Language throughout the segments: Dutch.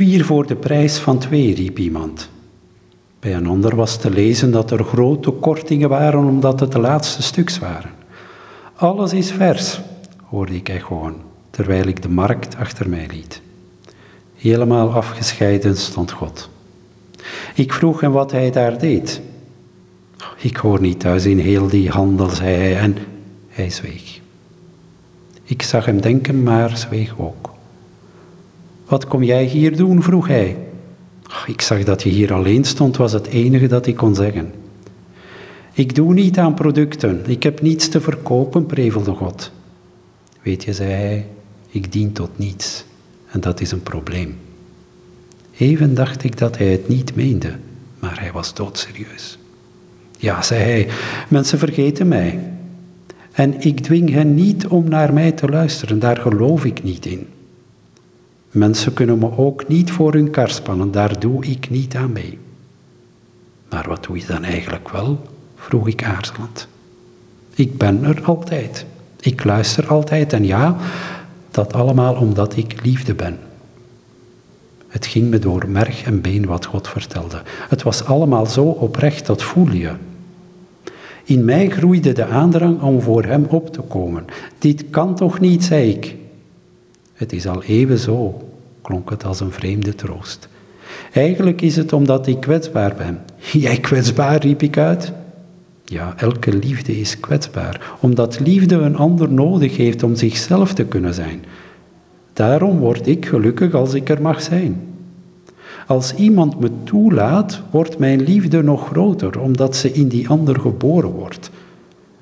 Vier voor de prijs van twee, riep iemand. Bij een ander was te lezen dat er grote kortingen waren omdat het de laatste stuks waren. Alles is vers, hoorde ik gewoon, terwijl ik de markt achter mij liet. Helemaal afgescheiden stond God. Ik vroeg hem wat hij daar deed. Ik hoor niet thuis in heel die handel, zei hij, en hij zweeg. Ik zag hem denken, maar zweeg ook. Wat kom jij hier doen? vroeg hij. Ik zag dat je hier alleen stond, was het enige dat ik kon zeggen. Ik doe niet aan producten, ik heb niets te verkopen, prevelde God. Weet je, zei hij, ik dien tot niets en dat is een probleem. Even dacht ik dat hij het niet meende, maar hij was doodserieus. Ja, zei hij, mensen vergeten mij. En ik dwing hen niet om naar mij te luisteren, daar geloof ik niet in. Mensen kunnen me ook niet voor hun kar spannen, daar doe ik niet aan mee. Maar wat doe je dan eigenlijk wel? vroeg ik aarzelend. Ik ben er altijd. Ik luister altijd en ja, dat allemaal omdat ik liefde ben. Het ging me door merg en been wat God vertelde. Het was allemaal zo oprecht, dat voel je. In mij groeide de aandrang om voor Hem op te komen. Dit kan toch niet, zei ik. Het is al even zo, klonk het als een vreemde troost. Eigenlijk is het omdat ik kwetsbaar ben. Jij kwetsbaar, riep ik uit. Ja, elke liefde is kwetsbaar, omdat liefde een ander nodig heeft om zichzelf te kunnen zijn. Daarom word ik gelukkig als ik er mag zijn. Als iemand me toelaat, wordt mijn liefde nog groter, omdat ze in die ander geboren wordt.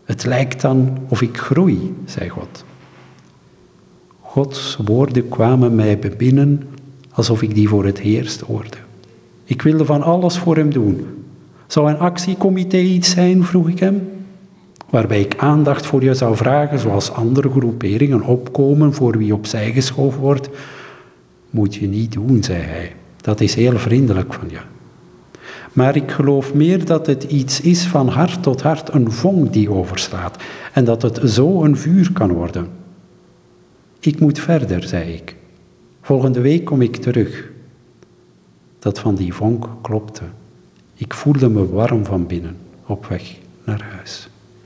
Het lijkt dan of ik groei, zei God. Gods woorden kwamen mij bebinnen alsof ik die voor het eerst hoorde. Ik wilde van alles voor hem doen. Zou een actiecomité iets zijn, vroeg ik hem, waarbij ik aandacht voor je zou vragen, zoals andere groeperingen opkomen voor wie opzij geschoven wordt? Moet je niet doen, zei hij. Dat is heel vriendelijk van je. Maar ik geloof meer dat het iets is van hart tot hart, een vonk die overslaat, en dat het zo een vuur kan worden. Ik moet verder, zei ik. Volgende week kom ik terug. Dat van die vonk klopte. Ik voelde me warm van binnen op weg naar huis.